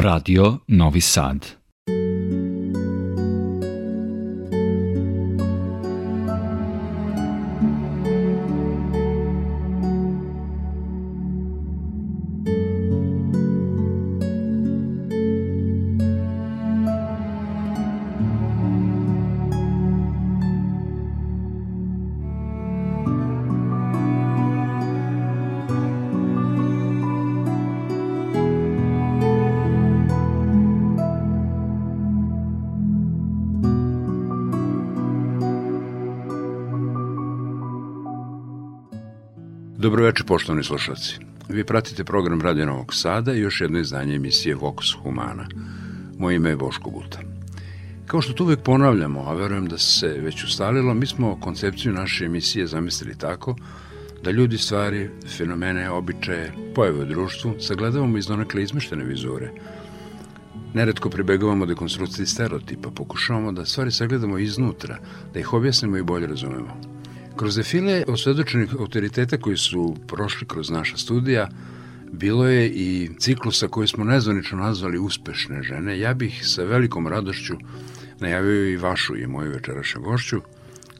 Radio Novi Sad. Dobroveče, poštovani slušalci. Vi pratite program Radio Novog Sada i još jedno izdanje emisije Vox Humana. Moje ime je Boško Guta. Kao što tu uvek ponavljamo, a verujem da se već ustalilo, mi smo koncepciju naše emisije zamislili tako da ljudi stvari, fenomene, običaje, pojave u društvu sagledavamo iz donekle izmeštene vizure. Neretko pribegavamo dekonstrukciji stereotipa, pokušavamo da stvari sagledamo iznutra, da ih objasnimo i bolje razumemo. Kroz defile osvedočenih autoriteta koji su prošli kroz naša studija, bilo je i ciklusa koji smo nezvanično nazvali uspešne žene. Ja bih sa velikom radošću najavio i vašu i moju večerašnju gošću,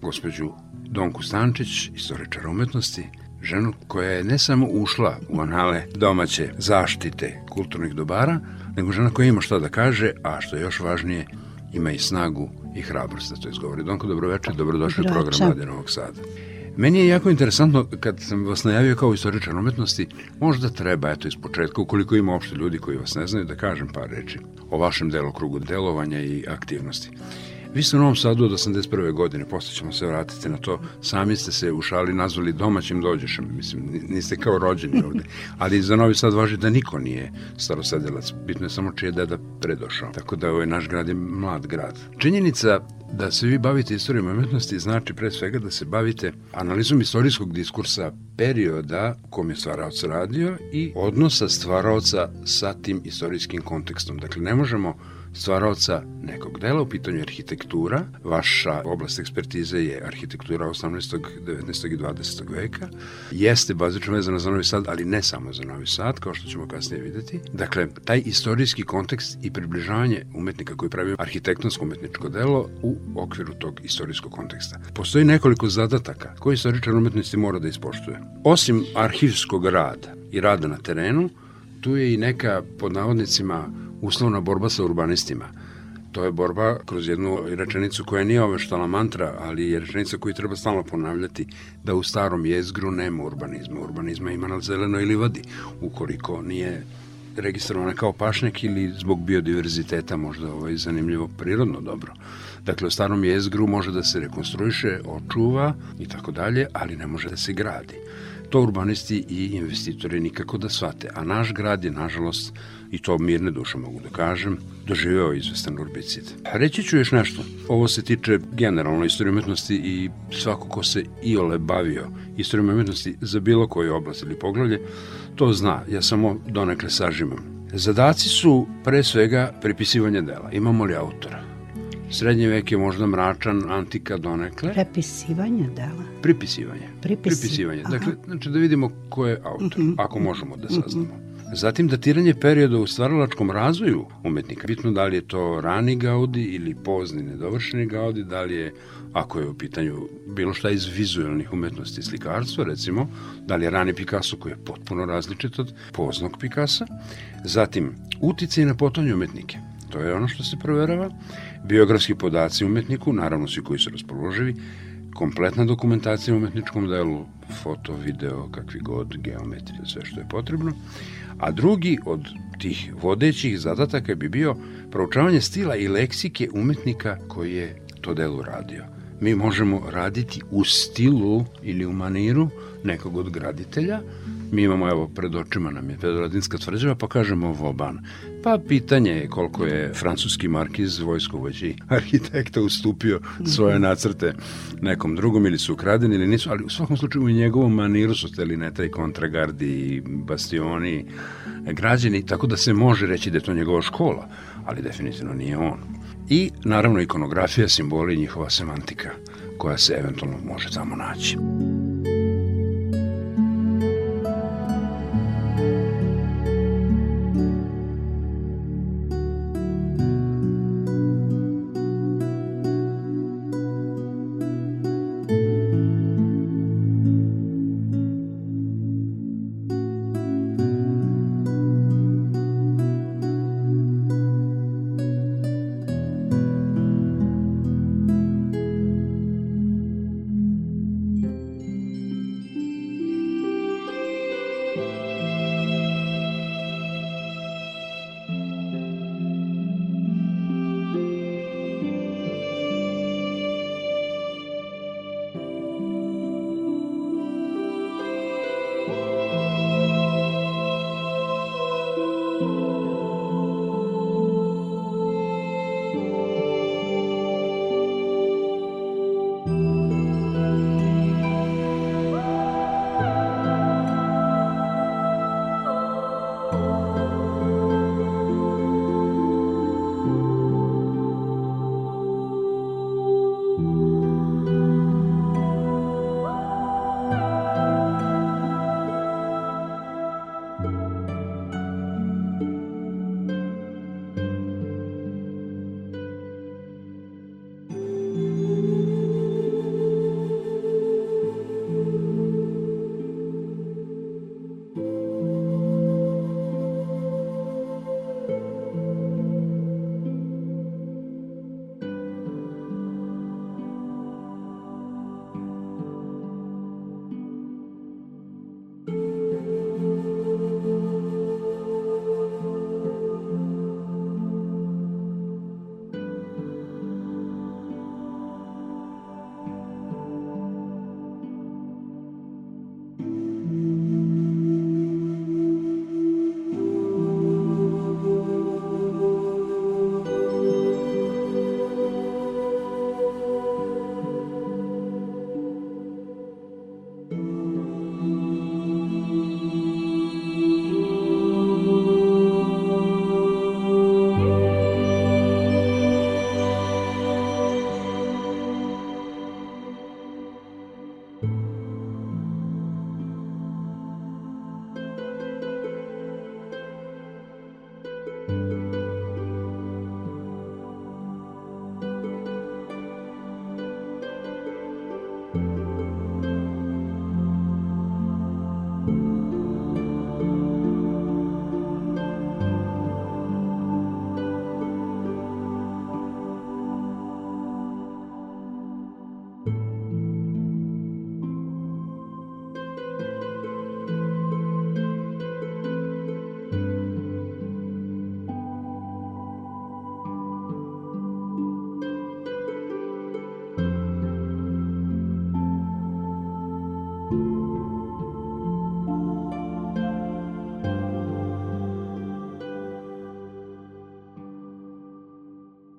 gospođu Donku Stančić, istoričara umetnosti, ženu koja je ne samo ušla u anale domaće zaštite kulturnih dobara, nego žena koja ima šta da kaže, a što je još važnije, ima i snagu i hrabrost da to izgovori. Donko, dobroveče, dobrodošli u program Radio Novog Sada. Meni je jako interesantno kad sam vas najavio kao istoričan umetnosti, možda treba, eto, iz početka, ukoliko ima uopšte ljudi koji vas ne znaju, da kažem par reči o vašem delokrugu delovanja i aktivnosti. Vi ste u Novom Sadu od 81. godine, posle ćemo se vratiti na to, sami ste se u šali nazvali domaćim dođešem, mislim, niste kao rođeni ovde, ali za Novi Sad važi da niko nije starosadelac, bitno je samo čije deda predošao, tako da ovaj naš grad je mlad grad. Činjenica da se vi bavite istorijom umetnosti znači pre svega da se bavite analizom istorijskog diskursa perioda u kom je stvaraoc radio i odnosa stvaraoca sa tim istorijskim kontekstom. Dakle, ne možemo stvaraoca nekog dela, u pitanju arhitektura. Vaša oblast ekspertize je arhitektura 18., 19. i 20. veka. Jeste bazično vezana za Novi Sad, ali ne samo za Novi Sad, kao što ćemo kasnije videti. Dakle, taj istorijski kontekst i približavanje umetnika koji pravi arhitektonsko-umetničko delo u okviru tog istorijskog konteksta. Postoji nekoliko zadataka koje istoričar umetnosti mora da ispoštuje. Osim arhivskog rada i rada na terenu, tu je i neka, pod navodnicima, uslovna borba sa urbanistima. To je borba kroz jednu rečenicu koja nije oveštala mantra, ali je rečenica koju treba stalno ponavljati, da u starom jezgru nema urbanizma. Urbanizma ima na zelenoj livadi, ukoliko nije registrovana kao pašnjak ili zbog biodiverziteta možda ovaj zanimljivo prirodno dobro. Dakle, u starom jezgru može da se rekonstruiše, očuva i tako dalje, ali ne može da se gradi. To urbanisti i investitori nikako da shvate, a naš grad je, nažalost, i to mirne duše mogu da kažem, doživeo izvestan urbicid. Reći ću još nešto. Ovo se tiče generalno istorije umetnosti i svako ko se i ole bavio istorijom umetnosti za bilo koju oblast ili poglavlje, to zna. Ja samo donekle sažimam. Zadaci su pre svega prepisivanje dela. Imamo li autora? Srednji vek je možda mračan, antika donekle. Prepisivanje dela? Pripisivanje. Pripisi. Pripisivanje. Dakle, znači da vidimo ko je autor, mm -hmm. ako možemo da saznamo. Mm -hmm. Zatim datiranje perioda u stvaralačkom razvoju umetnika. Bitno da li je to rani Gaudi ili pozni nedovršeni Gaudi, da li je, ako je u pitanju bilo šta iz vizualnih umetnosti slikarstva, recimo, da li je rani Picasso koji je potpuno različit od poznog Picasa. Zatim, uticaj na potonje umetnike. To je ono što se proverava. Biografski podaci umetniku, naravno svi koji su raspoloživi, kompletna dokumentacija u umetničkom delu, foto, video, kakvi god, geometrija, sve što je potrebno. A drugi od tih vodećih zadataka bi bio proučavanje stila i leksike umetnika koji je to delo radio. Mi možemo raditi u stilu ili u maniru nekog od graditelja, Mi imamo, evo, pred očima nam je Pedoradinska tvrđava, pa kažemo Voban. Pa pitanje je koliko je francuski markiz vojskovođi arhitekta ustupio svoje nacrte nekom drugom ili su ukradeni ili nisu, ali u svakom slučaju u njegovom maniru su neta i kontragardi i bastioni građeni, tako da se može reći da je to njegova škola, ali definitivno nije on. I naravno ikonografija, simboli i njihova semantika koja se eventualno može tamo naći.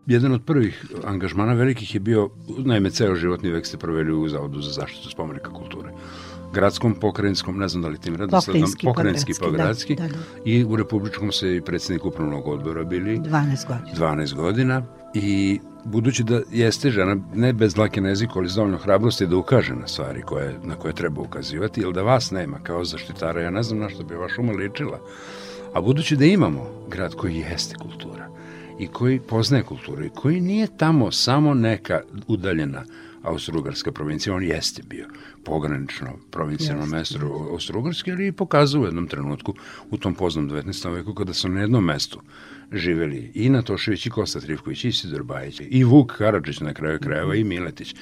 Jedan od prvih angažmana velikih je bio, naime, ceo životni vek ste proveli u Zavodu za zaštitu spomenika kulture gradskom, pokrajinskom, ne znam da li tim redosledom, pokrajinski, pokrajinski, pa gradski, da, da, da. i u Republičkom se i predsednik upravnog odbora bili 12 godina. 12 godina i budući da jeste žena ne bez dlake na jeziku, ali s dovoljno hrabrosti da ukaže na stvari koje, na koje treba ukazivati, ili da vas nema kao zaštitara, ja ne znam na što bi vaš uma ličila. A budući da imamo grad koji jeste kultura i koji poznaje kulturu i koji nije tamo samo neka udaljena Austro-Ugarska provincija, on jeste bio pogranično provincijalno mesto Austro-Ugarske, ali i pokazao u jednom trenutku u tom poznom 19. veku kada su na jednom mestu živeli i Natošević i Kosta Trivković i Sidor Bajić i Vuk Karadžić na kraju krajeva i Miletić.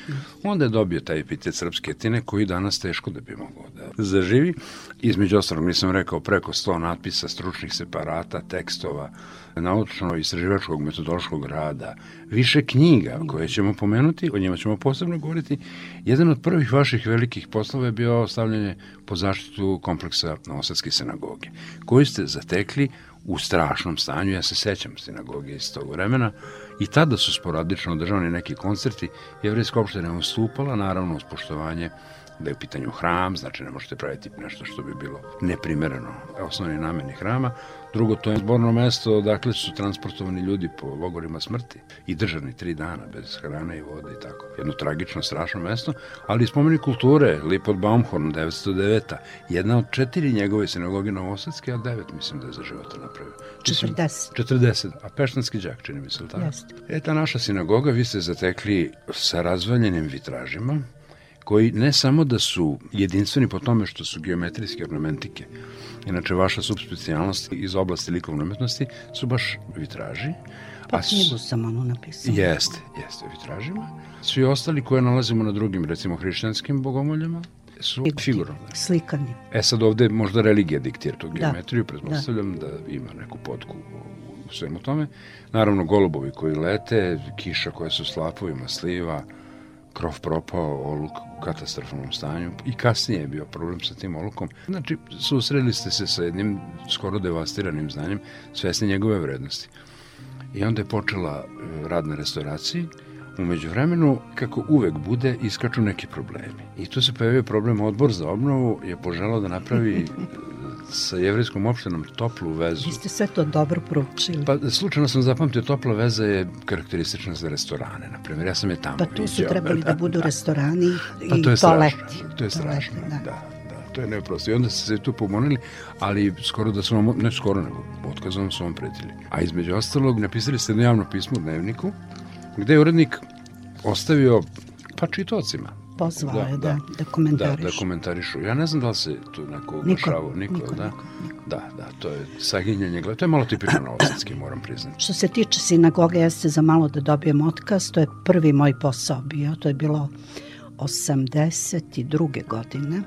Onda je dobio taj epitet srpske etine koji danas teško da bi mogao da zaživi. Između ostalog, nisam rekao, preko 100 natpisa, stručnih separata, tekstova, naučno-istraživačkog metodološkog rada, više knjiga koje ćemo pomenuti, o njima ćemo posebno govoriti. Jedan od prvih vaših velikih poslova je bio stavljanje po zaštitu kompleksa Novosadske sinagoge, koji ste zatekli u strašnom stanju. Ja se sećam sinagoge iz tog vremena i tada su sporadično održavani neki koncerti. Jevrijska opština je ustupala, naravno uz poštovanje da je u pitanju hram, znači ne možete praviti nešto što bi bilo neprimereno osnovni nameni hrama. Drugo, to je zborno mesto dakle su transportovani ljudi po logorima smrti i držani tri dana bez hrane i vode i tako. Jedno tragično, strašno mesto, ali spomeni kulture, Lipot Baumhorn, 909. Jedna od četiri njegove sinagoge Novosadske, a devet mislim da je za života napravio. 40. 40, a Peštanski džak, čini mi se, tako? Jeste. E, ta naša sinagoga vi ste zatekli sa razvaljenim vitražima, koji ne samo da su jedinstveni po tome što su geometrijske ornamentike, inače vaša subspecijalnost iz oblasti likovne umetnosti su baš vitraži. Pa knjigu sam ono napisao. Jeste, jeste vitražima. Svi ostali koje nalazimo na drugim, recimo hrišćanskim bogomoljama, su figurovne. Slikani. E sad ovde možda religija diktira tu da. geometriju, da. pretpostavljam da. da ima neku potku u svemu tome. Naravno, golubovi koji lete, kiša koja su slapovima sliva, krov propao, oluk u katastrofalnom stanju i kasnije je bio problem sa tim olukom. Znači, susreli ste se sa jednim skoro devastiranim znanjem, svesni njegove vrednosti. I onda je počela e, rad na restauraciji, Umeđu vremenu, kako uvek bude, iskaču neki problemi. I tu se pojavio problem, odbor za obnovu je poželao da napravi sa jevrijskom opštinom toplu vezu. Vi ste sve to dobro proučili. Pa slučajno sam zapamtio, topla veza je karakteristična za restorane, na primjer. Ja sam je tamo Pa tu su trebali da, da budu restorani pa, to je toaleti. Strašno, to je strašno, da. da to je neprosto. I onda ste se tu pomonili, ali skoro da su vam, ne skoro, nego otkazom su vam pretili. A između ostalog, napisali ste jedno javno pismo u dnevniku, gde je urednik ostavio, pa čitocima, pozvao da, je da, da, da komentarišu. Da, da komentarišu. Ja ne znam da li se tu neko oglašavao. Niko, niko, da? Niko, niko. Da, da, to je saginjanje gleda. To je malo tipično novosadski, moram priznati. Što se tiče sinagoge, jeste za malo da dobijem otkaz. To je prvi moj posao bio. To je bilo 82. godine.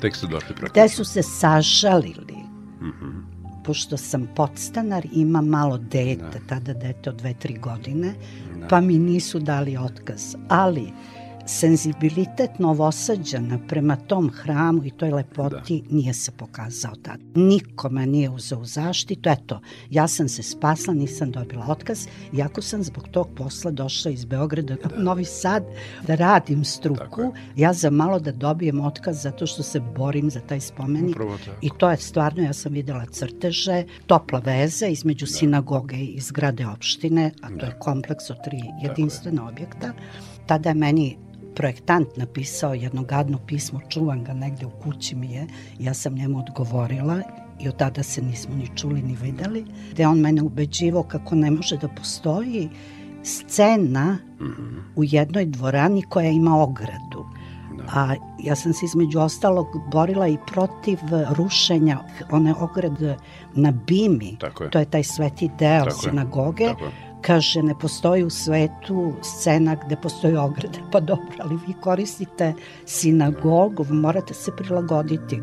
Tek ste došli praktično. Gde su se sažalili. Mm -hmm. Pošto sam podstanar, ima malo dete, da. tada dete od dve, tri godine, da. pa mi nisu dali otkaz. Ali senzibilitet novosađana prema tom hramu i toj lepoti da. nije se pokazao tad. Nikome nije uzao u zaštitu. Eto, ja sam se spasla, nisam dobila otkaz, iako sam zbog tog posla došla iz Beograda da. Novi Sad da radim struku. Ja za malo da dobijem otkaz zato što se borim za taj spomenik. I to je stvarno, ja sam videla crteže, topla veza između da. sinagoge i zgrade opštine, a to da. je kompleks od tri jedinstvena objekta. Tada je meni projektant napisao jedno gadno pismo, čuvam ga negde u kući mi je, ja sam njemu odgovorila i od tada se nismo ni čuli ni videli, gde on mene ubeđivao kako ne može da postoji scena u jednoj dvorani koja ima ogradu. Da. A ja sam se između ostalog borila i protiv rušenja one ograde na Bimi. Tako je. To je taj sveti deo Tako sinagoge. Je. Tako je kaže ne postoji u svetu scena gde postoji ograda. Pa dobro, ali vi koristite sinagogu, morate se prilagoditi.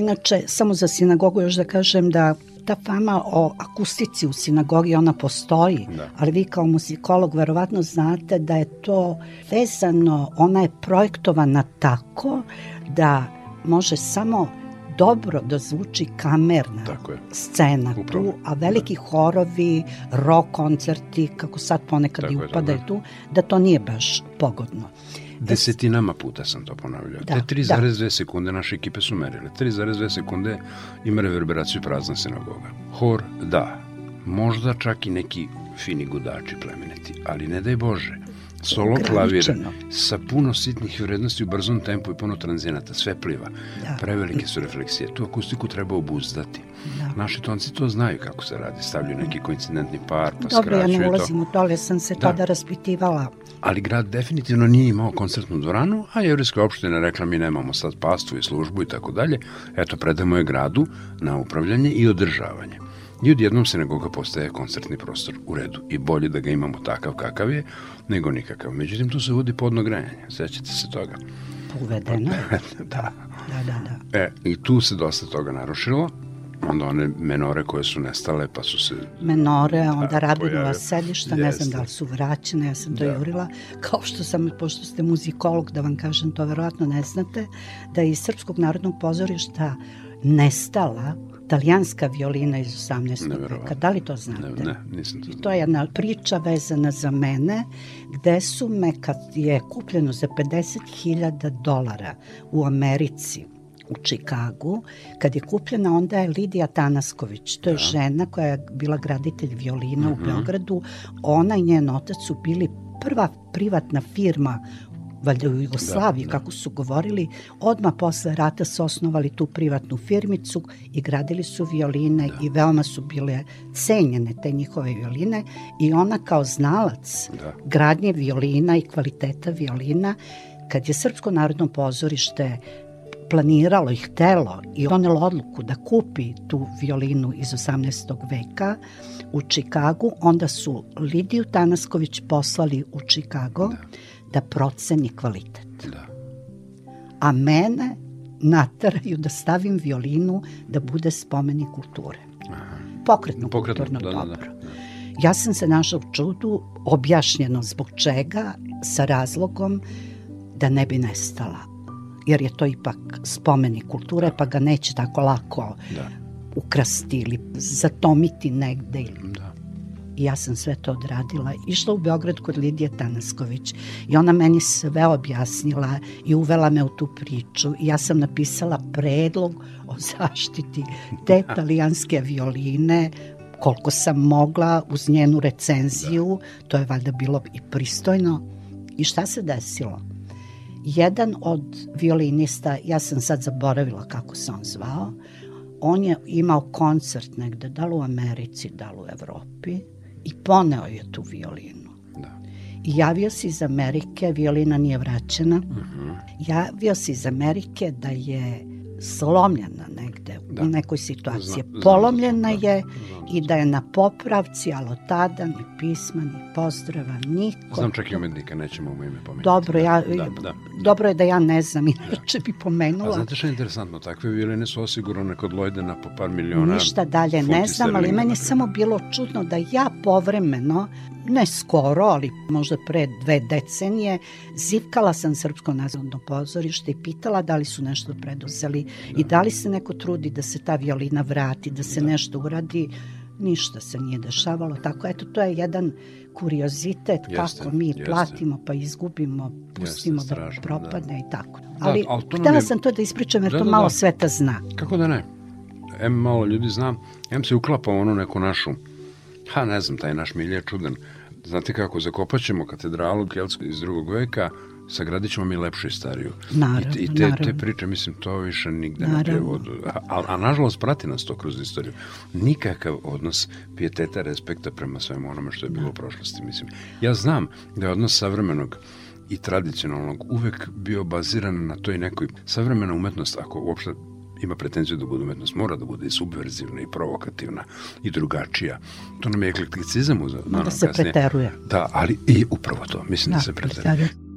Inače, samo za sinagogu još da kažem da ta fama o akustici u sinagogi, ona postoji, da. ali vi kao muzikolog verovatno znate da je to vezano, ona je projektovana tako da može samo dobro da zvuči kamerna Tako je. scena Upravo. tu, a veliki da. horovi, rock koncerti, kako sad ponekad Tako i upadaju da. tu, da to nije baš pogodno. Desetinama puta sam to ponavljao. Da, Te 3,2 da. sekunde naše ekipe su merile. 3,2 sekunde ima reverberaciju prazna sinagoga. Hor, da. Možda čak i neki fini gudači plemeniti, ali ne daj Bože. Solo klavir sa puno sitnih vrednosti u brzom tempu i puno tranzijenata, sve pliva. Da. Prevelike su refleksije. Tu akustiku treba obuzdati. Da. Naši tonci to znaju kako se radi. Stavljaju neki koincidentni par, pa Dobro, skraćuju to. Dobro, ja ne ulazim u to, ali sam se da. tada raspitivala ali grad definitivno nije imao koncertnu dvoranu, a jevrijska opština rekla mi nemamo sad pastu i službu i tako dalje, eto predamo je gradu na upravljanje i održavanje. I odjednom sinagoga postaje koncertni prostor u redu i bolje da ga imamo takav kakav je nego nikakav. Međutim, tu se vodi podno grejanje, sećate se toga. Uvedeno. da. Da, da, da. E, i tu se dosta toga narušilo onda one menore koje su nestale pa su se... Menore, onda da, rabinova sedišta, ne znam da li su vraćene, ja sam to da. jurila, kao što sam, pošto ste muzikolog, da vam kažem, to verovatno ne znate, da je iz Srpskog narodnog pozorišta nestala talijanska violina iz 18. veka. Da li to znate? Ne, ne nisam to znao. To je jedna priča vezana za mene, gde su me, kad je kupljeno za 50.000 dolara u Americi, u Čikagu. Kad je kupljena, onda je Lidija Tanasković. To je da. žena koja je bila graditelj violina mm -hmm. u mhm. Beogradu. Ona i njen otac su bili prva privatna firma valjda u Jugoslaviji, da, da. kako su govorili, odmah posle rata su osnovali tu privatnu firmicu i gradili su violine da. i veoma su bile cenjene te njihove violine i ona kao znalac da. gradnje violina i kvaliteta violina kad je Srpsko narodno pozorište planiralo i htelo i donelo odluku da kupi tu violinu iz 18. veka u Čikagu, onda su Lidiju Tanasković poslali u Čikago da, da proceni kvalitet. Da. A mene nataraju da stavim violinu da bude spomenik kulture. Aha. Pokretno, Pokretno kulturno da, dobro. Da, da, da. Ja sam se našla u čudu, objašnjeno zbog čega, sa razlogom da ne bi nestala jer je to ipak spomenik kulture, da. pa ga neće tako lako da. ukrasti ili zatomiti negde. Da. I ja sam sve to odradila. Išla u Beograd kod Lidije Tanasković i ona meni sve objasnila i uvela me u tu priču. I ja sam napisala predlog o zaštiti te talijanske violine koliko sam mogla uz njenu recenziju. Da. To je valjda bilo i pristojno. I šta se desilo? jedan od violinista, ja sam sad zaboravila kako se on zvao, on je imao koncert negde, da li u Americi, da li u Evropi, i poneo je tu violinu. Da. I javio se iz Amerike, violina nije vraćena, uh mhm. -huh. javio se iz Amerike da je slomljena negde da. u nekoj situaciji. Zna, Polomljena znam, je znam, i da je na popravci, ali od tada ni pisma, ni pozdrava, niko. Znam čak i umetnika, nećemo mu ime pomenuti. Dobro, ja, da, da, da. dobro je da ja ne znam, inače da. bi pomenula. A znate što je interesantno, takve violine su osigurane kod Lojdena po par miliona. Ništa dalje ne znam, ali meni je samo bilo čudno da ja povremeno ne skoro, ali možda pre dve decenije, zivkala sam Srpsko nazivno pozorište i pitala da li su nešto preduzeli da. i da li se neko trudi da se ta violina vrati, da se da. nešto uradi. Ništa se nije dešavalo. Tako, eto, to je jedan kuriozitet jeste, kako mi jeste. platimo pa izgubimo, pustimo jeste, da strašno, da propadne da. i tako. Ali, da, ali htela je... sam to da ispričam jer da, to da, malo da. sveta zna. Kako da ne? Em malo ljudi zna, em se uklapa ono neku našu ha ne znam, taj naš milje je čudan. Znate kako, zakopaćemo katedralu Kelsku iz drugog veka, sagradit ćemo mi lepšu i stariju. Naravno, I, i te, naravno. te priče, mislim, to više nigde naravno. ne prevodu. A, a, a nažalost prati nas to kroz istoriju. Nikakav odnos pijeteta, respekta prema svemu onome što je bilo da. u prošlosti. Mislim, ja znam da je odnos savremenog i tradicionalnog uvek bio baziran na toj nekoj savremena umetnost, ako uopšte ima pretenziju da bude umetnost, mora da bude i subverzivna i provokativna i drugačija. To nam je eklekticizam uz da se kasnije. preteruje. Da, ali i upravo to, mislim da, da se preteruje. preteruje.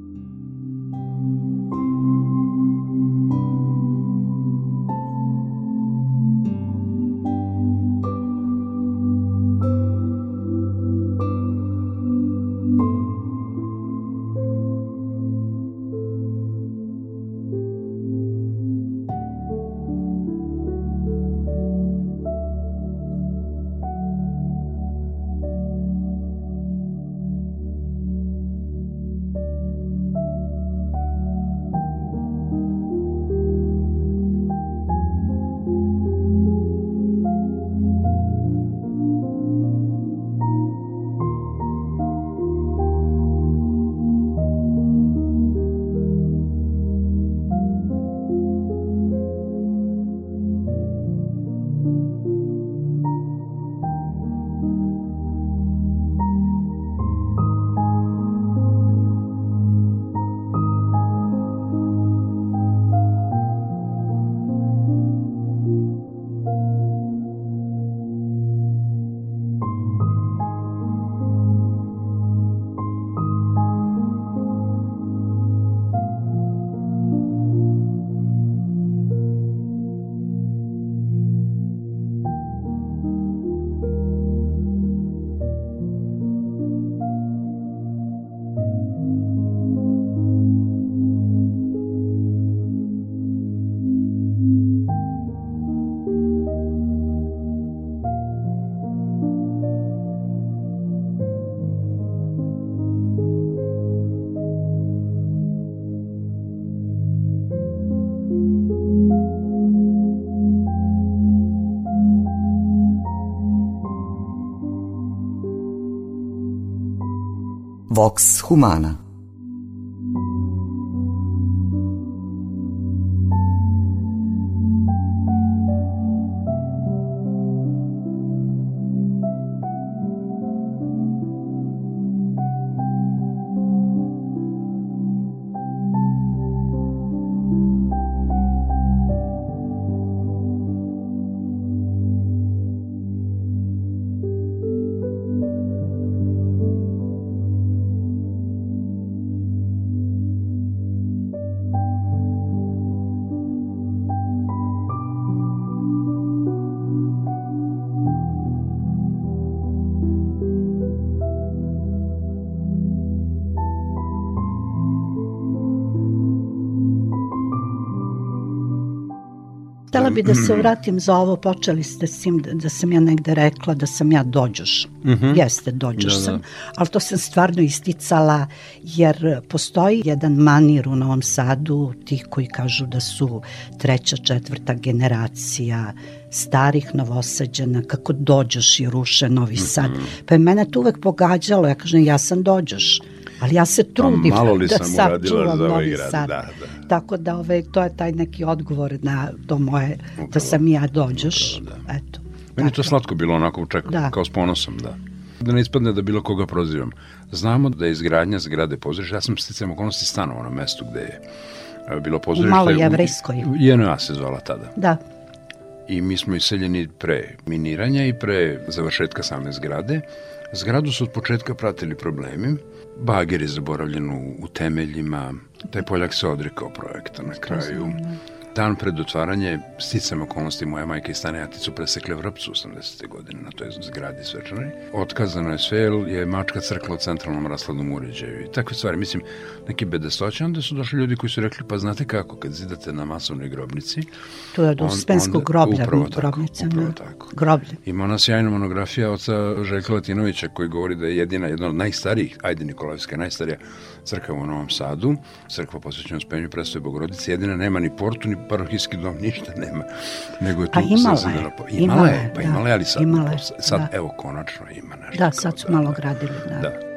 Vox Humana bi da se vratim za ovo, počeli ste s tim da, da sam ja negde rekla da sam ja dođoš. Mm -hmm. Jeste, dođoš da, sam, da. ali to sam stvarno isticala jer postoji jedan manir u Novom Sadu, tih koji kažu da su treća, četvrta generacija starih novosađana, kako dođoš i ruše Novi Sad. Mm -hmm. Pa je mene to uvek pogađalo, ja kažem ja sam dođoš ali ja se pa trudim pa malo li da sam uradila za ovaj grad, sad. da, da. Tako da ovaj, to je taj neki odgovor na to moje, Upravo. da sam ja dođeš. Upravo, da. Eto. Meni to slatko bilo onako čak, da. kao s ponosom, da. Da ne ispadne da bilo koga prozivam. Znamo da je izgradnja zgrade pozorišta, ja sam sticam okolnosti stanovao na mestu gde je bilo pozorište. U malo jevrejskoj. JNA se zvala tada. Da. I mi smo iseljeni pre miniranja i pre završetka same zgrade. Zgradu su od početka pratili problemi Bager je zaboravljen u, u temeljima, taj Poljak se odrekao projekta na kraju. Dan pred otvaranje, sticam okolnosti, moja majka i stane Jaticu presekle vrpcu 80. godine na toj zgradi svečanoj. Otkazano je sve, je mačka crkla u centralnom rasladnom uređaju i takve stvari. Mislim, neki bedestoće, onda su došli ljudi koji su rekli, pa znate kako, kad zidate na masovnoj grobnici... To je do Spenskog groblja, upravo grobnica. Upravo tako. Groblje. Ima ona sjajna monografija oca Željka Latinovića koji govori da je jedina, jedna od najstarijih, ajde Nikolajevska, najstarija crkva u Novom Sadu, crkva posvećena Spenju predstoje Bogorodice, jedina nema ni portu, ni parohijski dom, ništa nema. Nego je tu A imala je. Po... Imala, je, pa da, imala je, ali sad, imala je, sad da. evo, konačno ima nešto. Da, sad su da, malo da, gradili, da. Da.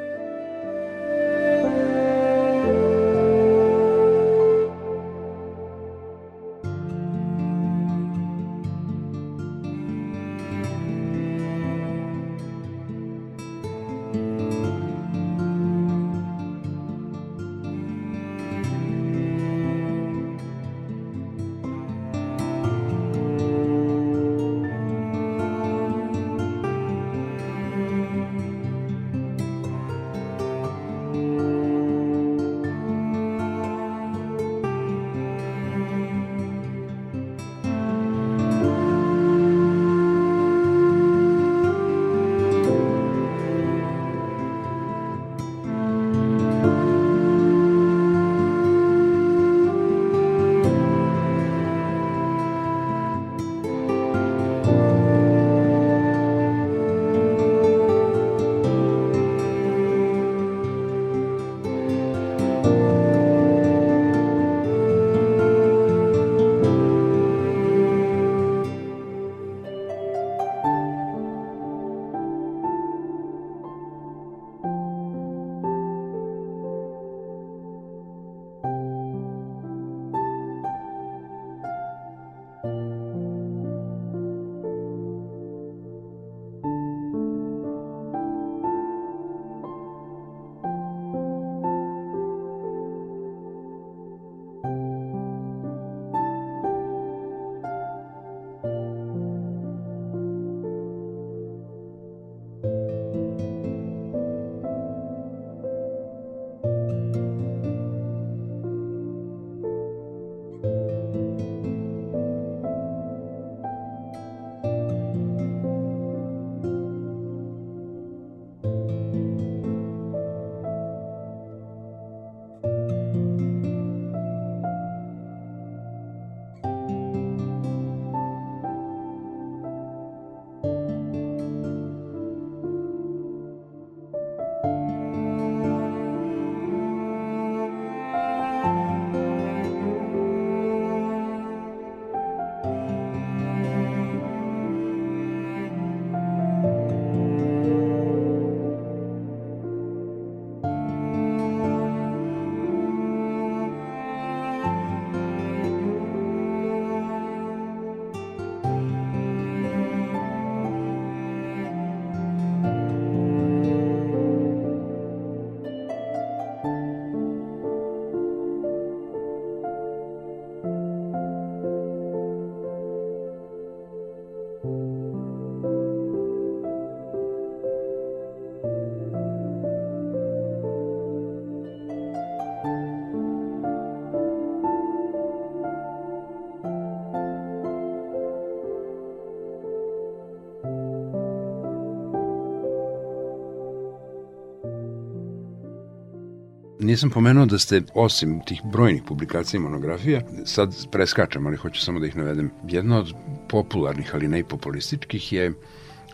Nisam pomenuo da ste, osim tih brojnih publikacija i monografija, sad preskačem, ali hoću samo da ih navedem. Jedna od popularnih, ali ne populističkih je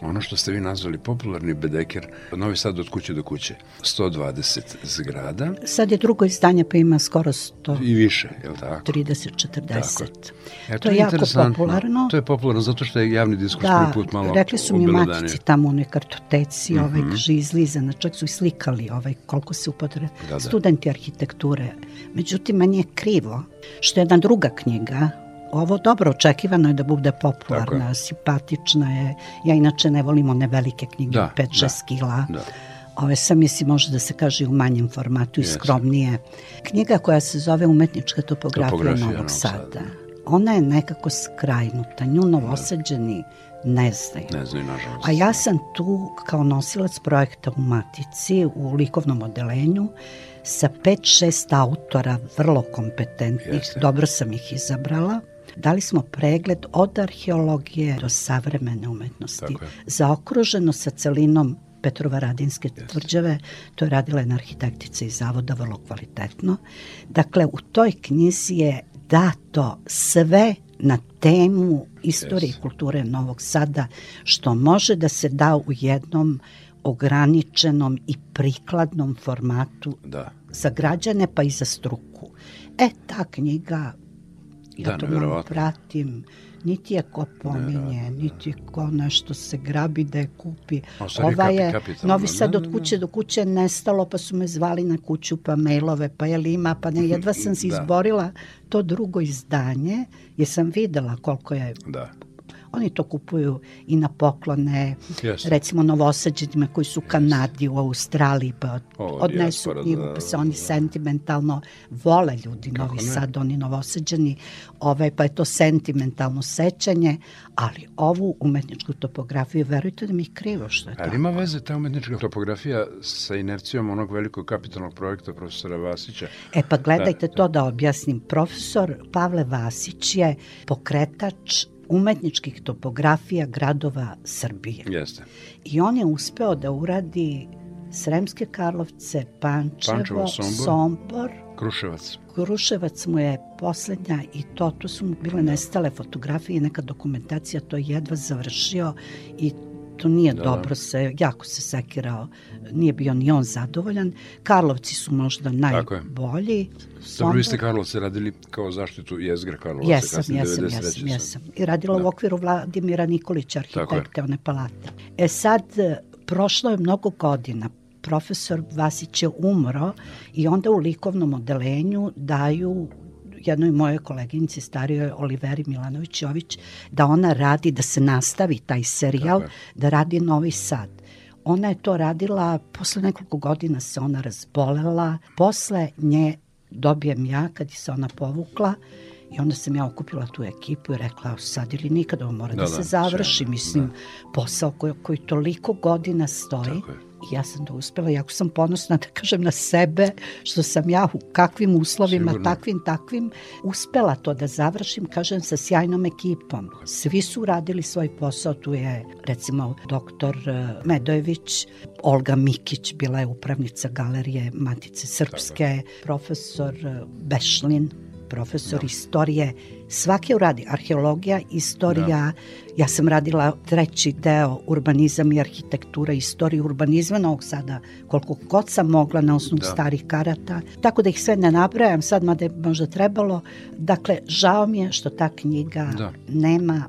ono što ste vi nazvali popularni Bedeker, Novi Sad od kuće do kuće, 120 zgrada. Sad je drugo izdanje pa ima skoro 100. I više, je li tako? 30, 40. E, to, to je, je jako popularno. To je popularno zato što je javni diskurs da, prvi put malo rekli su mi matici tamo u nekoj kartoteci, mm -hmm. ovaj žizlizana, čak su i slikali ovaj, koliko se upotre da, da. studenti arhitekture. Međutim, meni je krivo što je jedna druga knjiga ovo dobro očekivano je da bude popularna, je. simpatična je. Ja inače ne volim one velike knjige, da, 5-6 da, kila. Da. Ove sam misli može da se kaže u manjem formatu i skromnije. Knjiga koja se zove Umetnička topografija, topografija Novog Sada. Sada. Ona je nekako skrajnuta. Nju novosađeni ne znaju. Ne znaju, nažalost. A ja sam tu kao nosilac projekta u Matici u likovnom odelenju sa 5-6 autora vrlo kompetentnih, Jeste. dobro sam ih izabrala Dali smo pregled od arheologije do savremene umetnosti, zaokruženo sa celinom Petrovaradinske tvrđave, to je radila jedna arhitektica iz zavoda vrlo kvalitetno. Dakle, u toj knjizi je dato sve na temu istorije i kulture Novog Sada, što može da se da u jednom ograničenom i prikladnom formatu da. za građane pa i za struku. E, ta knjiga Ja da, to malo pratim. Niti je ko pominje, niti je ko nešto se grabi da je kupi. Ova je kapi, Novi Sad od kuće do kuće nestalo, pa su me zvali na kuću, pa mailove, pa je li ima, pa ne, jedva sam se da. izborila to drugo izdanje, jer sam videla koliko je da Oni to kupuju i na poklone, yes. recimo novosađenima koji su u Kanadi, u Australiji, pa odnesu knjigu, da, pa se oni da. sentimentalno vole ljudi Kako Novi ne? Sad, oni novosađeni, ovaj, pa je to sentimentalno sećanje, ali ovu umetničku topografiju, verujte da mi je krivo što je ali tako. ima veze ta umetnička topografija sa inercijom onog velikog kapitalnog projekta profesora Vasića? E pa gledajte da, to da objasnim. Profesor Pavle Vasić je pokretač umetničkih topografija gradova Srbije. Jeste. I on je uspeo da uradi Sremske Karlovce, Pančevo, Pančevo Sombor, Sombor, Kruševac. Kruševac mu je poslednja i to, to su mu bile nestale fotografije, neka dokumentacija, to je jedva završio i to nije da, dobro, se, jako se sekirao, nije bio ni on zadovoljan. Karlovci su možda najbolji. Dobro, vi ste Karlovce radili kao zaštitu jezgre Karlovaca. Jesam, jesam, jesam, jesam. I radila da. u okviru Vladimira Nikolića, arhitekte one palate. E sad, prošlo je mnogo godina, profesor Vasić je umro i onda u likovnom odelenju daju jednoj moje koleginici starijoj Oliveri Milanović-Jović da ona radi, da se nastavi taj serijal, Tako. da radi Novi Sad. Ona je to radila, posle nekoliko godina se ona razbolela, posle nje dobijem ja kad je se ona povukla I onda sam ja okupila tu ekipu i rekla sad ili nikad ovo mora da, da se da, završi. Mislim, da. posao koji, koji toliko godina stoji. I ja sam to uspela, jako sam ponosna da kažem na sebe, što sam ja u kakvim uslovima, Sigurno. takvim, takvim, uspela to da završim, kažem, sa sjajnom ekipom. Svi su radili svoj posao, tu je recimo doktor eh, Medojević, Olga Mikić, bila je upravnica galerije Matice Srpske, profesor eh, Bešlin, profesor da. istorije, svake uradi, arheologija, istorija, da. ja sam radila treći deo urbanizam i arhitektura, istorija urbanizma Novog Sada, koliko god sam mogla na osnovu da. starih karata, tako da ih sve ne nabrajam, sad mada je možda trebalo, dakle, žao mi je što ta knjiga da. nema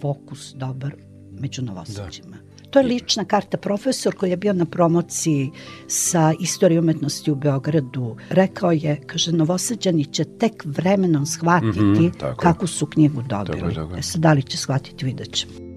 fokus dobar među novosađima. Da. To je lična karta. Profesor koji je bio na promociji sa istorije umetnosti u Beogradu rekao je, kaže, Novosađani će tek vremenom shvatiti mm -hmm, kako su knjigu dobili. Tako, tako. E sad, da li će shvatiti, vidjet ćemo.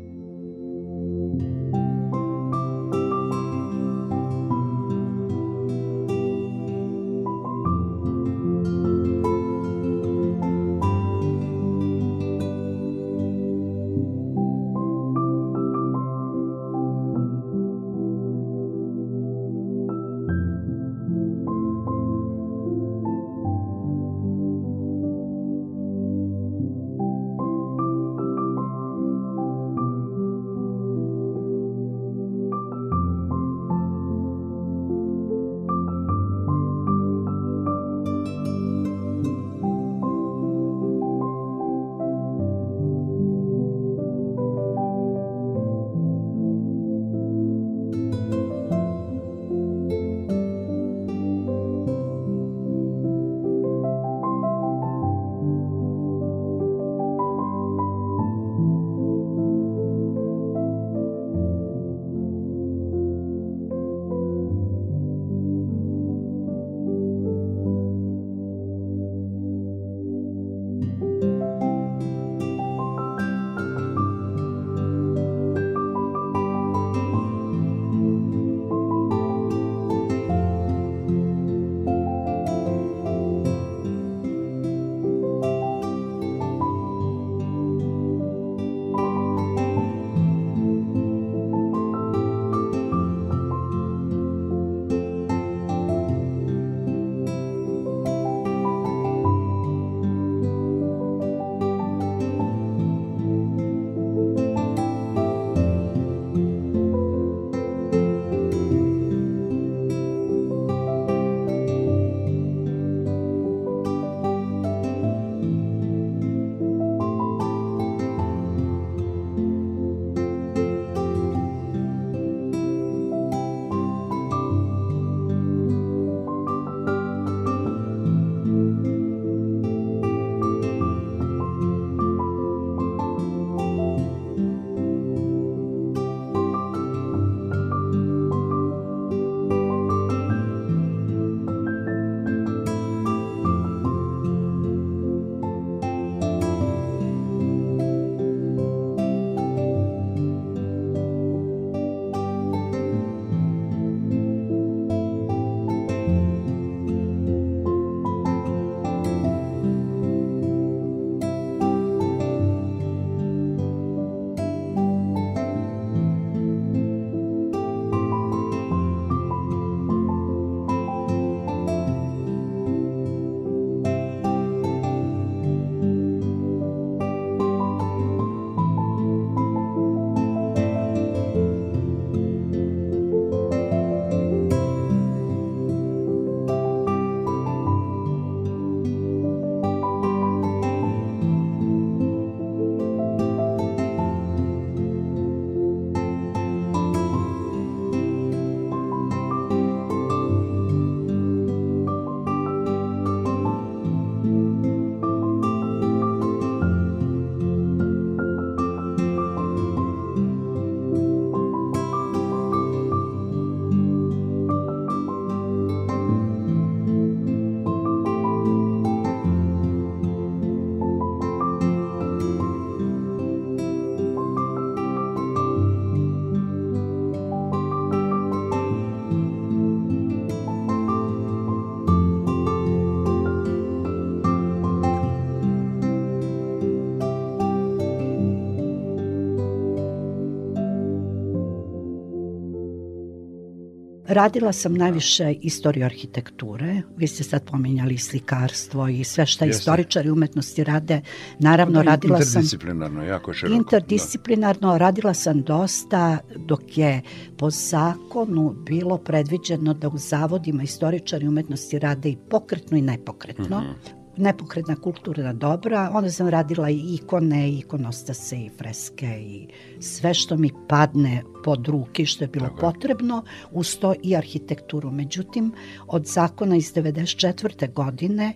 Radila sam najviše istoriju arhitekture. Vi ste sad pominjali slikarstvo i sve šta Jeste. istoričari umetnosti rade. Naravno, da, radila sam... Interdisciplinarno, jako široko. Interdisciplinarno, da. radila sam dosta dok je po zakonu bilo predviđeno da u zavodima istoričari umetnosti rade i pokretno i nepokretno. Mm -hmm nepokretna kulturna dobra, onda sam radila i ikone, i ikonostase, i freske, i sve što mi padne pod ruke, što je bilo Tako. potrebno, uz to i arhitekturu. Međutim, od zakona iz 94. godine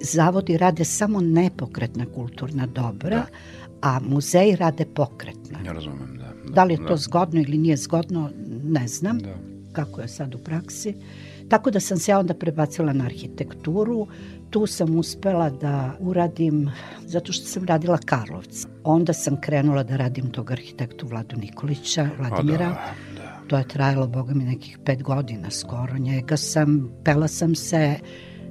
zavodi rade samo nepokretna kulturna dobra, da. a muzeji rade pokretna. Ja razumem, da. da da li je to da. zgodno ili nije zgodno, ne znam da. kako je sad u praksi. Tako da sam se ja onda prebacila na arhitekturu, tu sam uspela da uradim, zato što sam radila Karlovca. Onda sam krenula da radim tog arhitektu Vladu Nikolića, Vladimira. Da, da. To je trajalo, boga mi, nekih pet godina skoro. Njega sam, pela sam se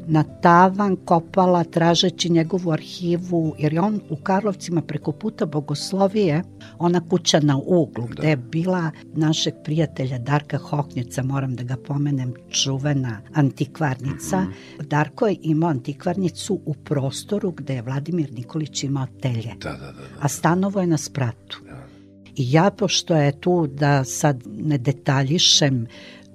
na tavan kopala tražeći njegovu arhivu, jer je on u Karlovcima preko puta Bogoslovije, ona kuća na uglu, da. gde je bila našeg prijatelja Darka Hoknjeca, moram da ga pomenem, čuvena antikvarnica. Mm -hmm. Darko je imao antikvarnicu u prostoru gde je Vladimir Nikolić imao telje, da, da, da, da. a stanovo je na spratu. Da. I ja, pošto je tu, da sad ne detaljišem,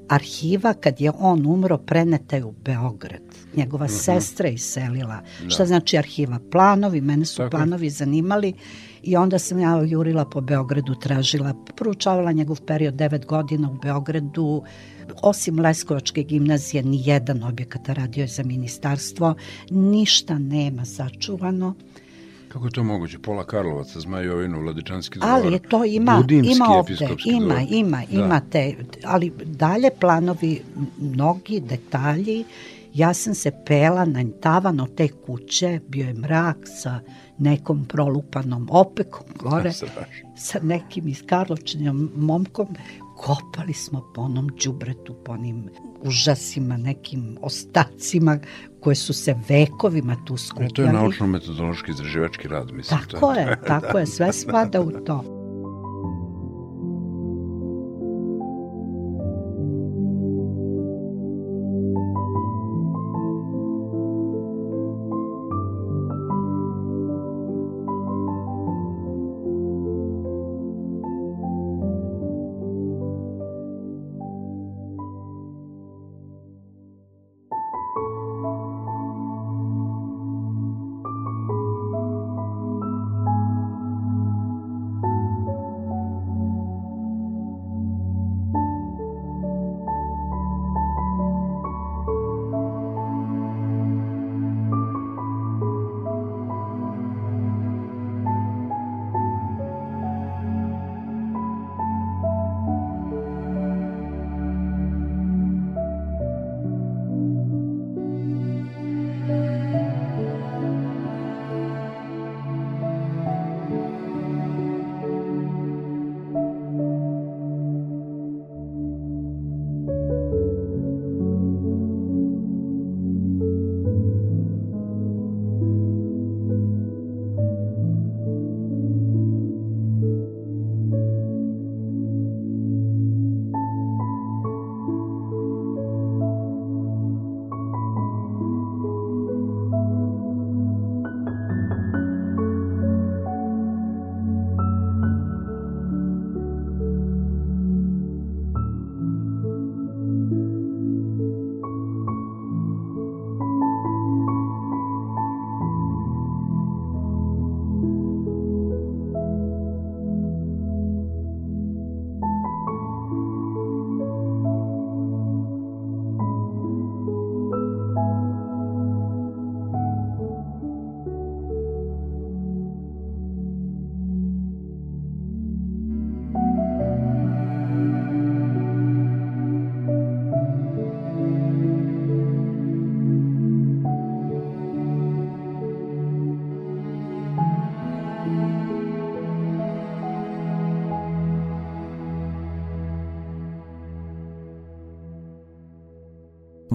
arhiva kad je on umro preneta je u Beograd. Njegova mm -hmm. sestra je iselila. Da. Šta znači arhiva? Planovi, mene su Tako. planovi zanimali i onda sam ja jurila po Beogradu, tražila, proučavala njegov period 9 godina u Beogradu, osim Leskovačke gimnazije, ni jedan objekat radio je za ministarstvo, ništa nema sačuvano. Kako je to moguće? Pola Karlovaca, Zmajovinu, Vladičanski dvor, Ali to ima, Budimski ima ovde, ima, dvor. ima, da. ima te, ali dalje planovi, mnogi detalji, ja sam se pela na tavan od te kuće, bio je mrak sa nekom prolupanom opekom gore, sa nekim iz Karlovčanjom momkom, kopali smo po onom džubretu, po onim užasima, nekim ostacima koje su se vekovima tu skupljali. E, to je naučno-metodološki izraživački rad, mislim. Tako je tako je, sve spada u to.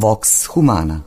Vox Humana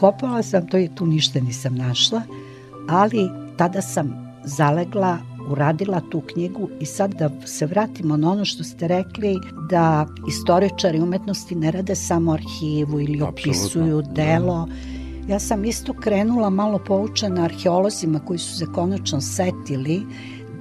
Kopala sam to i tu ništa nisam našla, ali tada sam zalegla uradila tu knjigu i sad da se vratimo na ono što ste rekli da istoričari umetnosti ne rade samo arhivu ili opisuju da. delo. Ja sam isto krenula malo poučena arheolozima koji su se konačno setili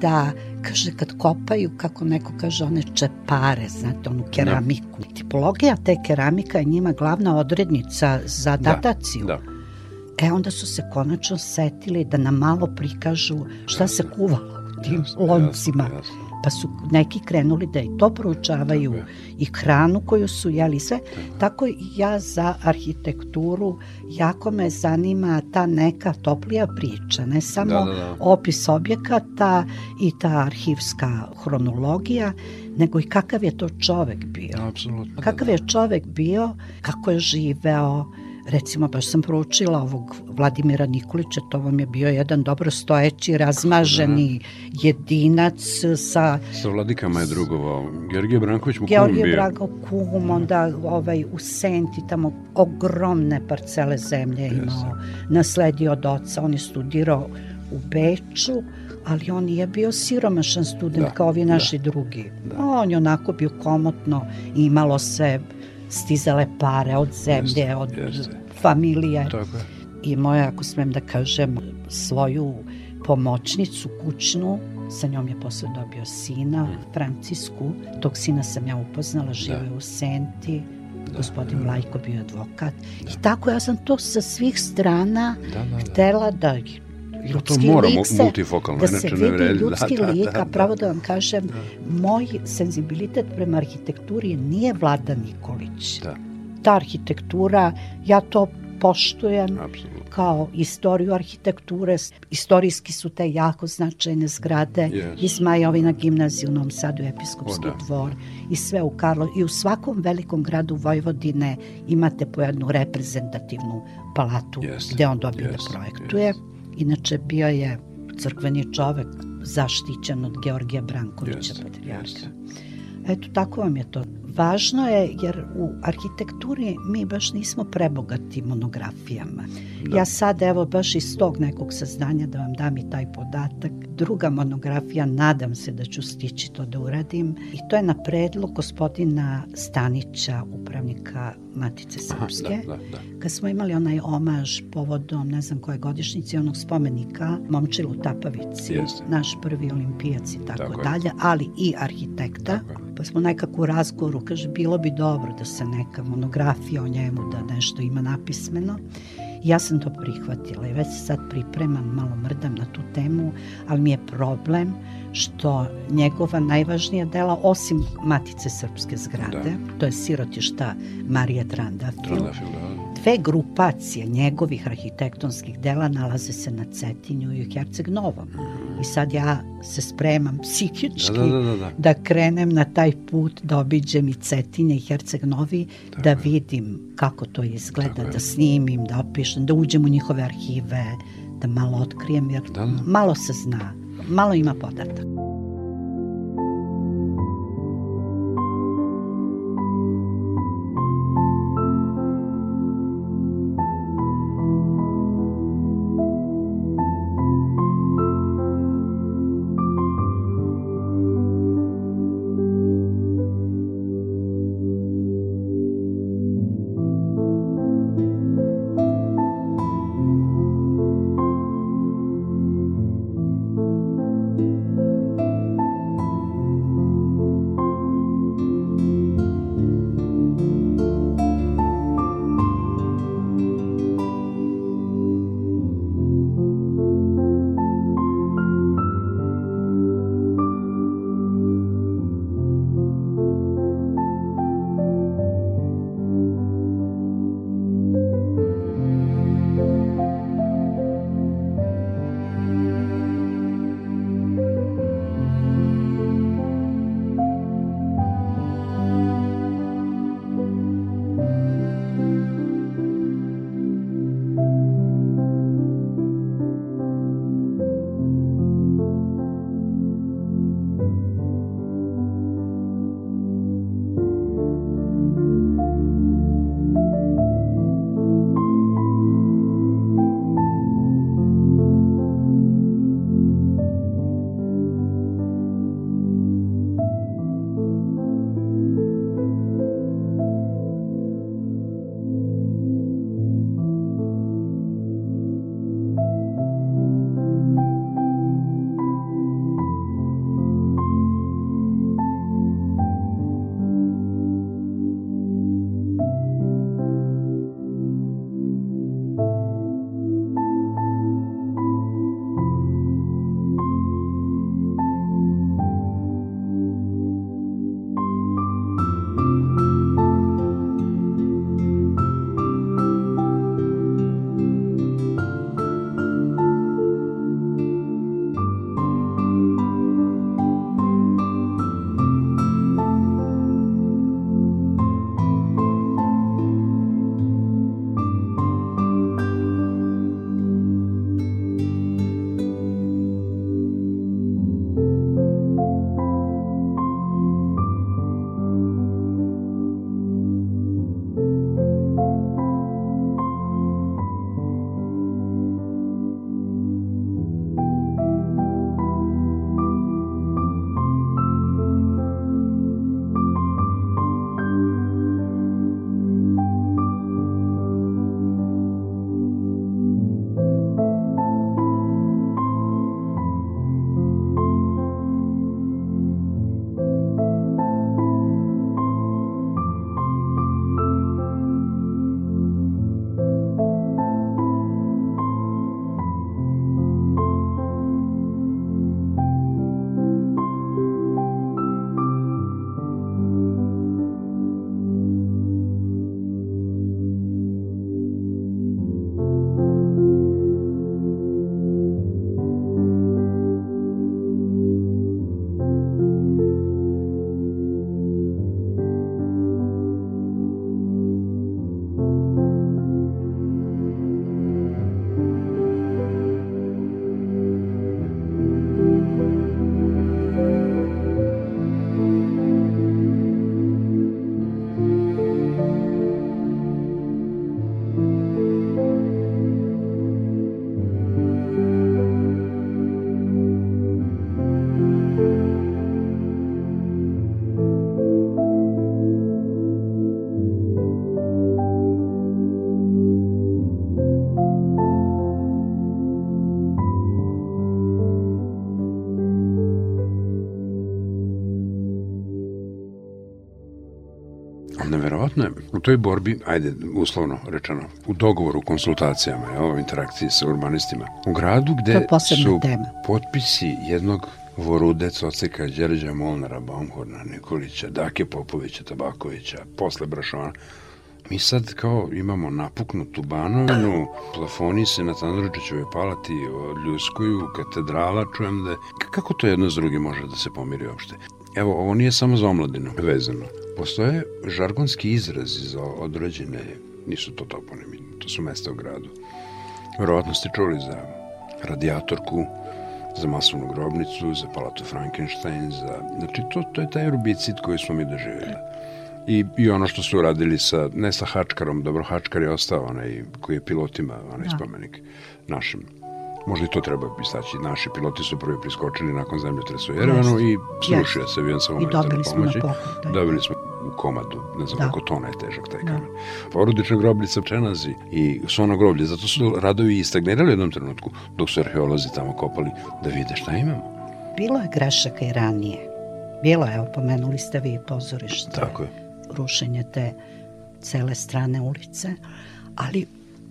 da kaže kad kopaju, kako neko kaže, one čepare, znate, onu keramiku. Da. Tipologija te keramika je njima glavna odrednica za da, dataciju. Da, da. E onda su se konačno setili da nam malo prikažu šta se kuvalo tim jasne, loncima. Jasne, jasne. Pa su neki krenuli da i to proučavaju i hranu koju su jeli sve. Tako. I ja za arhitekturu jako me zanima ta neka toplija priča, ne samo da, da, da. opis objekata i ta arhivska hronologija, nego i kakav je to čovek bio. Apsolutno. Kakav je čovek bio, kako je živeo, recimo baš sam proučila ovog Vladimira Nikolića, to vam je bio jedan dobro stojeći, razmaženi da. jedinac sa... Sa vladikama je drugovao. Georgije Branković mu Georgije kum bio. Branko kum, onda ovaj, u Senti, tamo ogromne parcele zemlje imao, nasledio od oca, on je studirao u Beču, ali on nije bio siromašan student da, kao ovi naši da, drugi. Da. On je onako bio komotno, imalo se stizale pare od zemlje, jeste, od jeste. Familije. Tako je. I moja, ako smem da kažem, svoju pomoćnicu kućnu, sa njom je posle dobio sina, mm. Francisku. Tog sina sam ja upoznala, žive da. u Senti. Da, gospodin da. Lajko bio advokat. Da. I tako ja sam to sa svih strana da, da, da. htela da ljudski to moramo, lik se, multifokalno, da se vidi vredi. ljudski da, lik, da, da, pravo da vam kažem, da. moj senzibilitet prema arhitekturi nije Vlada Nikolić. Da. Ta arhitektura, ja to poštujem Absolutno. kao istoriju arhitekture. Istorijski su te jako značajne zgrade yes. i Zmajovina gimnazija u Novom Sadu, Episkopski o, da. dvor i sve u Karlo. I u svakom velikom gradu Vojvodine imate po jednu reprezentativnu palatu yes. gde on dobio yes. da projektuje. Yes Inače, bio je crkveni čovek zaštićen od Georgija Brankovića, yes, patrijarha. Yes. Eto, tako vam je to. Važno je jer u arhitekturi mi baš nismo prebogati monografijama. Da. Ja sad evo baš iz tog nekog saznanja da vam dam i taj podatak. Druga monografija, nadam se da ću stići to da uradim i to je na predlog gospodina Stanića, upravnika Matice Srpske. Aha, da, da, da. Kad smo imali onaj omaž povodom, ne znam koje godišnjice, onog spomenika Momčilu Tapavici, Jeste. naš prvi olimpijac i tako, tako dalje, ali i arhitekta. Tako pa smo nekako u razgovoru, kaže, bilo bi dobro da se neka monografija o njemu, da nešto ima napismeno. Ja sam to prihvatila i već se sad pripremam, malo mrdam na tu temu, ali mi je problem što njegova najvažnija dela, osim Matice Srpske zgrade, da. to je sirotišta Marije Trandafil, Trandafil da Dve grupacije njegovih arhitektonskih dela nalaze se na Cetinju i u Herceg Novom. I sad ja se spremam psihički da, da, da, da. da krenem na taj put, da obiđem i Cetinje i Herceg Novi, Tako da vidim kako to izgleda, Tako da snimim, da opišem, da uđem u njihove arhive, da malo otkrijem, jer da, da. malo se zna, malo ima podataka. U toj borbi, ajde, uslovno rečeno, u dogovoru, konsultacijama, evo, interakciji sa urbanistima, u gradu gde su tema. potpisi jednog Vorudec, Oceka, Đerđa Molnara, Baumhorna, Nikolića, Dake Popovića, Tabakovića, posle Brašona, Mi sad kao imamo napuknutu banovinu, plafoni se na Tandručićevoj palati odljuskuju, katedrala, čujem da je... Kako to jedno s drugim može da se pomiri uopšte? Evo, ovo nije samo za omladinu vezano. Postoje žargonski izrazi za određene, nisu to toponimi, to su mesta u gradu. Verovatno ste čuli za radijatorku, za masovnu grobnicu, za palatu Frankenstein, za... Znači, to, to je taj erbicid koji smo mi doživjeli. I, I ono što su radili sa, ne sa Hačkarom, dobro, Hačkar je ostao onaj koji je pilotima, onaj da. spomenik našim. Možda i to treba istaći. Naši piloti su prvi priskočili nakon zemljotresa u Jerevanu i srušio se avion sa humanitarne pomoći. Da. Dobili smo u komadu, ne znam da. koliko tona je težak taj da. kamen. Porodična grobljica Čenazi i Sono groblje, zato su radovi i stagnirali u jednom trenutku dok su arheolozi tamo kopali da vide šta imamo. Bilo je grešaka i ranije. Bilo je, evo, pomenuli ste vi pozorište. Tako je rušenje te cele strane ulice, ali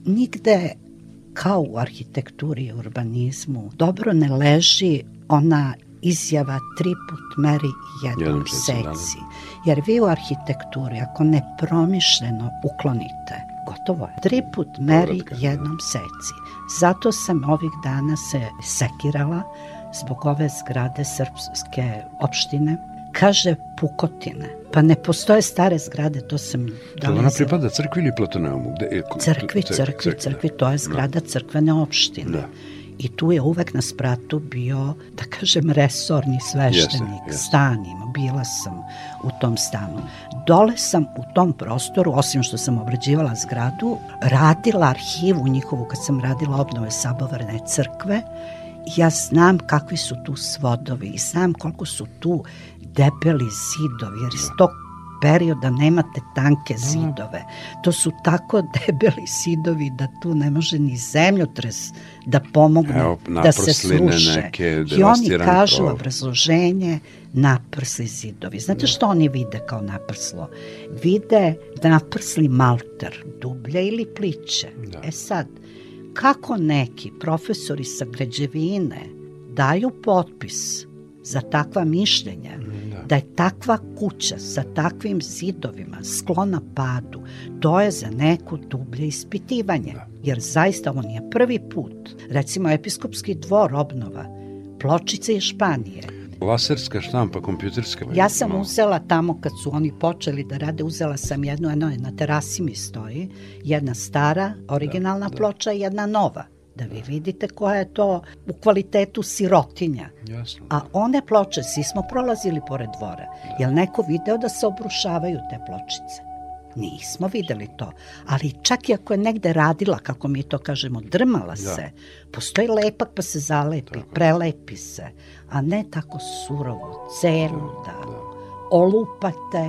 nigde kao u arhitekturi i urbanizmu dobro ne leži ona izjava tri put meri jednom seci. Jer vi u arhitekturi, ako ne promišljeno uklonite, gotovo je. Tri put meri da. jednom seci. Zato sam ovih dana se sekirala zbog ove zgrade srpske opštine kaže pukotine. Pa ne postoje stare zgrade, to sam... Da ona pripada crkvi ili Platoneumu? Gde je, crkvi, crkvi, crkvi, to je da. zgrada crkvene opštine. Da. I tu je uvek na spratu bio, da kažem, resorni sveštenik, jeste, jeste. stan ima, bila sam u tom stanu. Dole sam u tom prostoru, osim što sam obrađivala zgradu, radila arhivu njihovu kad sam radila obnove sabovarne crkve, ja znam kakvi su tu svodovi i znam koliko su tu debeli zidovi, jer iz tog perioda nemate tanke da. zidove. To su tako debeli zidovi da tu ne može ni zemljotres da pomogne Evo, da se sluše. Neke I oni kažu krov. obrazloženje naprsli zidovi. Znate što oni vide kao naprslo? Vide da naprsli malter, dublje ili pliće. Da. E sad, kako neki profesori sa građevine daju potpis za takva mišljenja, da. da je takva kuća sa takvim zidovima sklona padu, to je za neko dublje ispitivanje. Da. Jer zaista on je prvi put, recimo episkopski dvor obnova, pločice iz Španije, Laserska štampa, kompjuterska. Ja sam no. uzela tamo kad su oni počeli da rade, uzela sam jednu, jedno na terasi mi stoji, jedna stara, originalna da, ploča i jedna nova da vi vidite koja je to u kvalitetu sirotinja. Jasno. A one ploče, svi smo prolazili pored dvora. Da. Jel neko video da se obrušavaju te pločice? Nismo videli to. Ali čak i ako je negde radila, kako mi to kažemo, drmala da. se, postoji lepak pa se zalepi, Tako. prelepi se, a ne tako surovo, celu da, da, da olupate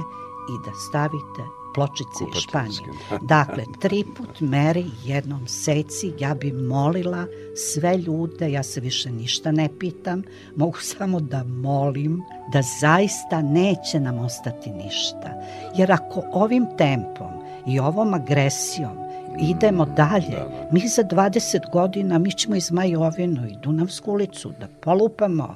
i da stavite pločice iz Španije. Dakle, tri put meri jednom seci, ja bi molila sve ljude, ja se više ništa ne pitam, mogu samo da molim da zaista neće nam ostati ništa. Jer ako ovim tempom i ovom agresijom idemo mm, dalje. Da, da. Mi za 20 godina, mi ćemo iz Majovinu i Dunavsku ulicu da polupamo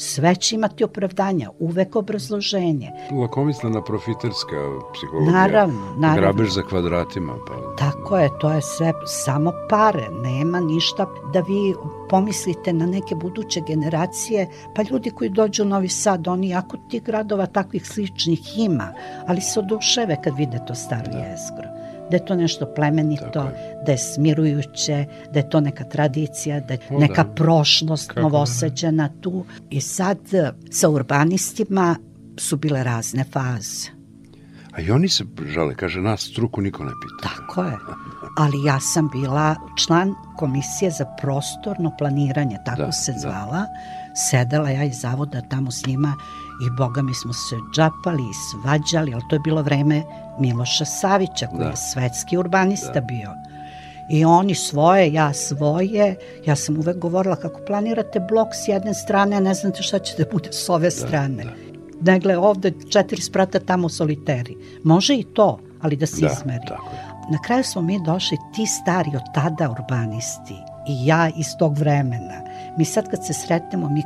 Sve će imati opravdanja, uvek obrazloženje. Lakomislena profiterska psihologija. Naravno, naravno. Grabež za kvadratima. Pa... Tako je, to je sve samo pare, nema ništa da vi pomislite na neke buduće generacije, pa ljudi koji dođu u Novi Sad, oni jako tih gradova takvih sličnih ima, ali se oduševe kad vide to staro da. jezgro da je to nešto plemenito, je. da je smirujuće, da je to neka tradicija, da je o, neka da. prošlost Kako novoseđena da. tu. I sad sa urbanistima su bile razne faze. A i oni se žale, kaže, nas struku niko ne pita. Tako je. Ali ja sam bila član komisije za prostorno planiranje, tako da, se da. zvala. Da. Sedela ja iz zavoda tamo s njima i boga mi smo se džapali i svađali, ali to je bilo vreme Miloša Savića koji da. je svetski urbanista da. bio. I oni svoje, ja svoje. Ja sam uvek govorila kako planirate blok s jedne strane, a ne znate šta će da bude s ove da, strane. Da. Negle ovde četiri sprata, tamo soliteri. Može i to, ali da se Da, izmeri. tako je. Na kraju smo mi došli, ti stari od tada urbanisti i ja iz tog vremena. Mi sad kad se sretnemo, mi,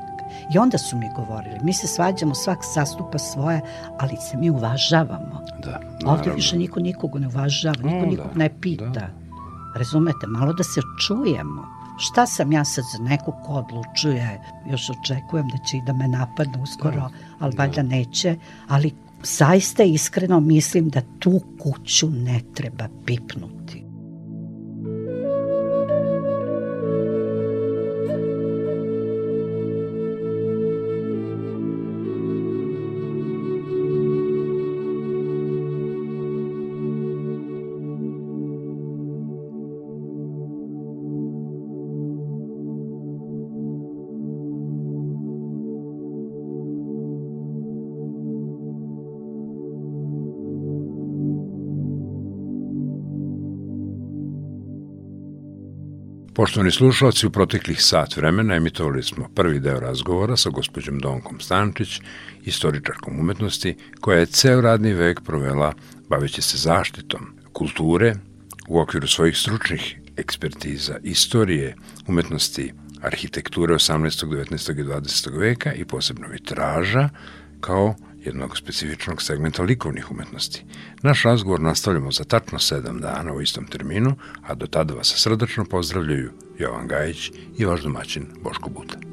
i onda su mi govorili, mi se svađamo, svak sastupa svoje, ali se mi uvažavamo. Da, Ovde naravno. više niko nikog ne uvažava, niko O, nikog da, ne pita. Razumete, malo da se čujemo. Šta sam ja sad za nekog ko odlučuje, još očekujem da će i da me napadne uskoro, ali valjda neće, ali zaista iskreno mislim da tu kuću ne treba pipnuti. Poštovani slušalci, u proteklih sat vremena emitovali smo prvi deo razgovora sa gospođom Donkom Stančić, istoričarkom umetnosti, koja je ceo radni vek provela baveći se zaštitom kulture u okviru svojih stručnih ekspertiza, istorije, umetnosti, arhitekture 18., 19. i 20. veka i posebno vitraža, kao jednog specifičnog segmenta likovnih umetnosti. Naš razgovor nastavljamo za tačno sedam dana u istom terminu, a do tada vas srdačno pozdravljaju Jovan Gajić i vaš domaćin Boško Buta.